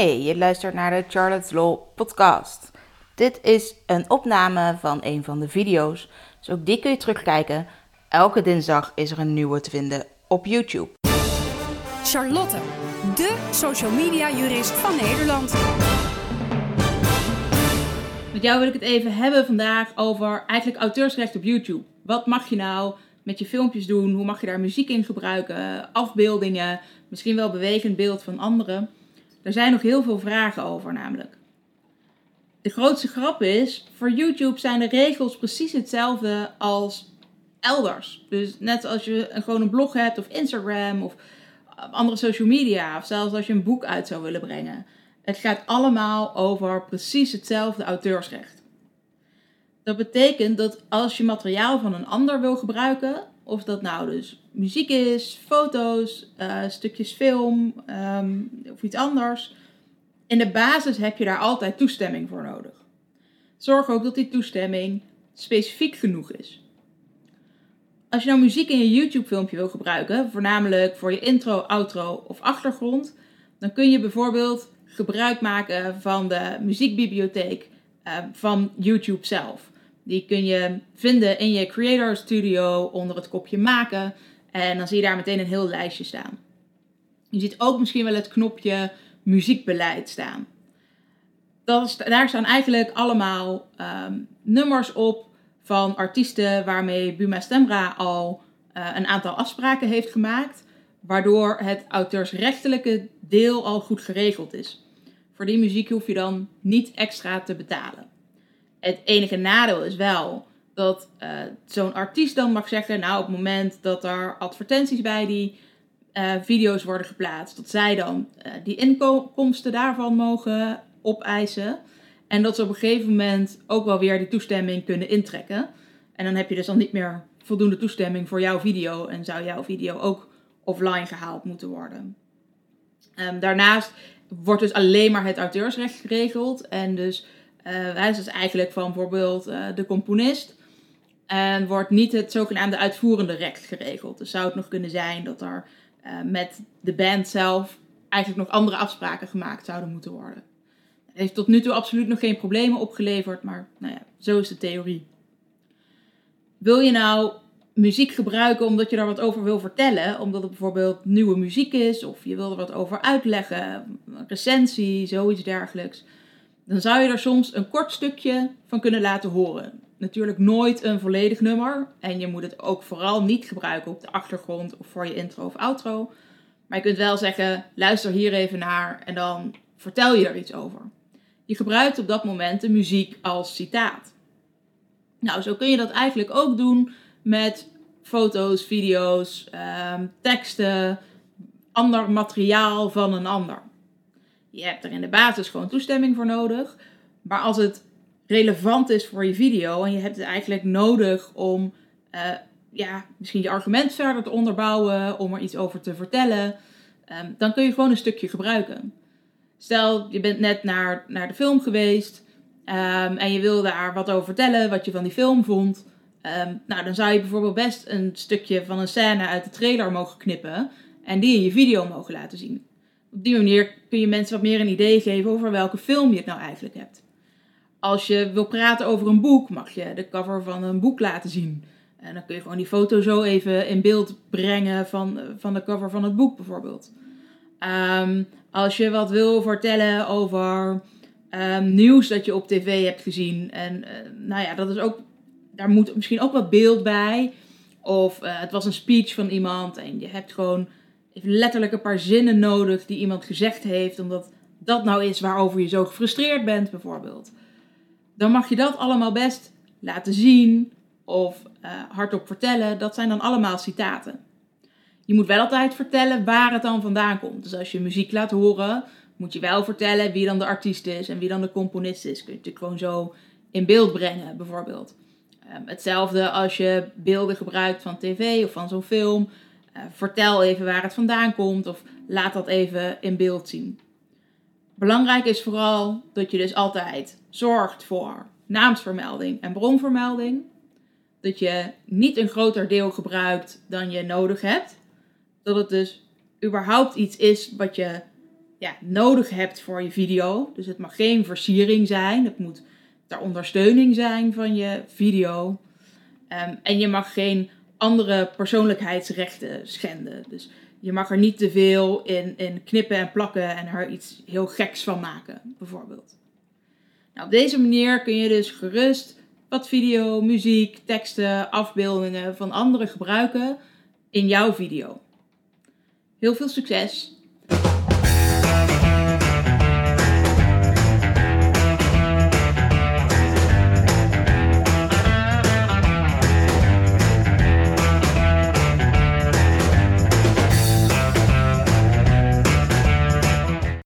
Hey, je luistert naar de Charlotte's Law podcast. Dit is een opname van een van de video's, dus ook die kun je terugkijken. Elke dinsdag is er een nieuwe te vinden op YouTube. Charlotte, de social media jurist van Nederland. Met jou wil ik het even hebben vandaag over eigenlijk auteursrecht op YouTube. Wat mag je nou met je filmpjes doen? Hoe mag je daar muziek in gebruiken? Afbeeldingen, misschien wel bewegend beeld van anderen. Er zijn nog heel veel vragen over namelijk. De grootste grap is, voor YouTube zijn de regels precies hetzelfde als elders. Dus net als je gewoon een blog hebt of Instagram of andere social media of zelfs als je een boek uit zou willen brengen. Het gaat allemaal over precies hetzelfde auteursrecht. Dat betekent dat als je materiaal van een ander wil gebruiken, of dat nou dus muziek is, foto's, uh, stukjes film um, of iets anders, in de basis heb je daar altijd toestemming voor nodig. Zorg ook dat die toestemming specifiek genoeg is. Als je nou muziek in je YouTube-filmpje wil gebruiken, voornamelijk voor je intro, outro of achtergrond, dan kun je bijvoorbeeld gebruik maken van de muziekbibliotheek uh, van YouTube zelf. Die kun je vinden in je Creator Studio onder het kopje maken. En dan zie je daar meteen een heel lijstje staan. Je ziet ook misschien wel het knopje muziekbeleid staan. Daar staan eigenlijk allemaal um, nummers op van artiesten waarmee Buma Stemra al uh, een aantal afspraken heeft gemaakt. Waardoor het auteursrechtelijke deel al goed geregeld is. Voor die muziek hoef je dan niet extra te betalen. Het enige nadeel is wel dat uh, zo'n artiest dan mag zeggen, nou op het moment dat er advertenties bij die uh, video's worden geplaatst, dat zij dan uh, die inkomsten daarvan mogen opeisen. En dat ze op een gegeven moment ook wel weer die toestemming kunnen intrekken. En dan heb je dus dan niet meer voldoende toestemming voor jouw video en zou jouw video ook offline gehaald moeten worden. Um, daarnaast wordt dus alleen maar het auteursrecht geregeld. En dus hij is dus eigenlijk van bijvoorbeeld uh, de componist. En wordt niet het zogenaamde uitvoerende recht geregeld. Dus zou het nog kunnen zijn dat er uh, met de band zelf eigenlijk nog andere afspraken gemaakt zouden moeten worden. Het heeft tot nu toe absoluut nog geen problemen opgeleverd, maar nou ja, zo is de theorie. Wil je nou muziek gebruiken omdat je daar wat over wil vertellen, omdat het bijvoorbeeld nieuwe muziek is, of je wil er wat over uitleggen, recensie, zoiets dergelijks, dan zou je er soms een kort stukje van kunnen laten horen. Natuurlijk nooit een volledig nummer. En je moet het ook vooral niet gebruiken op de achtergrond of voor je intro of outro. Maar je kunt wel zeggen: luister hier even naar en dan vertel je er iets over. Je gebruikt op dat moment de muziek als citaat. Nou, zo kun je dat eigenlijk ook doen met foto's, video's, um, teksten, ander materiaal van een ander. Je hebt er in de basis gewoon toestemming voor nodig. Maar als het relevant is voor je video en je hebt het eigenlijk nodig om uh, ja, misschien je argument verder te onderbouwen, om er iets over te vertellen, um, dan kun je gewoon een stukje gebruiken. Stel, je bent net naar, naar de film geweest um, en je wil daar wat over vertellen, wat je van die film vond. Um, nou, dan zou je bijvoorbeeld best een stukje van een scène uit de trailer mogen knippen en die in je video mogen laten zien. Op die manier kun je mensen wat meer een idee geven over welke film je het nou eigenlijk hebt. Als je wil praten over een boek, mag je de cover van een boek laten zien. En dan kun je gewoon die foto zo even in beeld brengen van, van de cover van het boek bijvoorbeeld. Um, als je wat wil vertellen over um, nieuws dat je op tv hebt gezien. En uh, nou ja, dat is ook, daar moet misschien ook wat beeld bij. Of uh, het was een speech van iemand en je hebt gewoon even letterlijk een paar zinnen nodig die iemand gezegd heeft. Omdat dat nou is waarover je zo gefrustreerd bent bijvoorbeeld. Dan mag je dat allemaal best laten zien of uh, hardop vertellen. Dat zijn dan allemaal citaten. Je moet wel altijd vertellen waar het dan vandaan komt. Dus als je muziek laat horen, moet je wel vertellen wie dan de artiest is en wie dan de componist is. Kun je natuurlijk gewoon zo in beeld brengen, bijvoorbeeld. Um, hetzelfde als je beelden gebruikt van tv of van zo'n film. Uh, vertel even waar het vandaan komt of laat dat even in beeld zien. Belangrijk is vooral dat je dus altijd zorgt voor naamsvermelding en bronvermelding. Dat je niet een groter deel gebruikt dan je nodig hebt. Dat het dus überhaupt iets is wat je ja, nodig hebt voor je video. Dus het mag geen versiering zijn. Het moet ter ondersteuning zijn van je video. Ehm, en je mag geen andere persoonlijkheidsrechten schenden. Dus je mag er niet te veel in, in knippen en plakken en er iets heel geks van maken, bijvoorbeeld. Nou, op deze manier kun je dus gerust wat video, muziek, teksten, afbeeldingen van anderen gebruiken in jouw video. Heel veel succes!